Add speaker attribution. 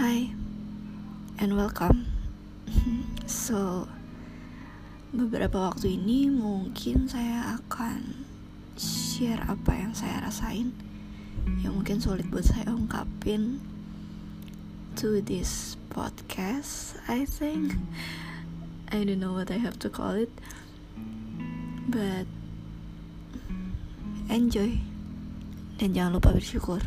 Speaker 1: Hi and welcome. So, beberapa waktu ini mungkin saya akan share apa yang saya rasain yang mungkin sulit buat saya ungkapin to this podcast. I think I don't know what I have to call it, but enjoy dan jangan lupa bersyukur.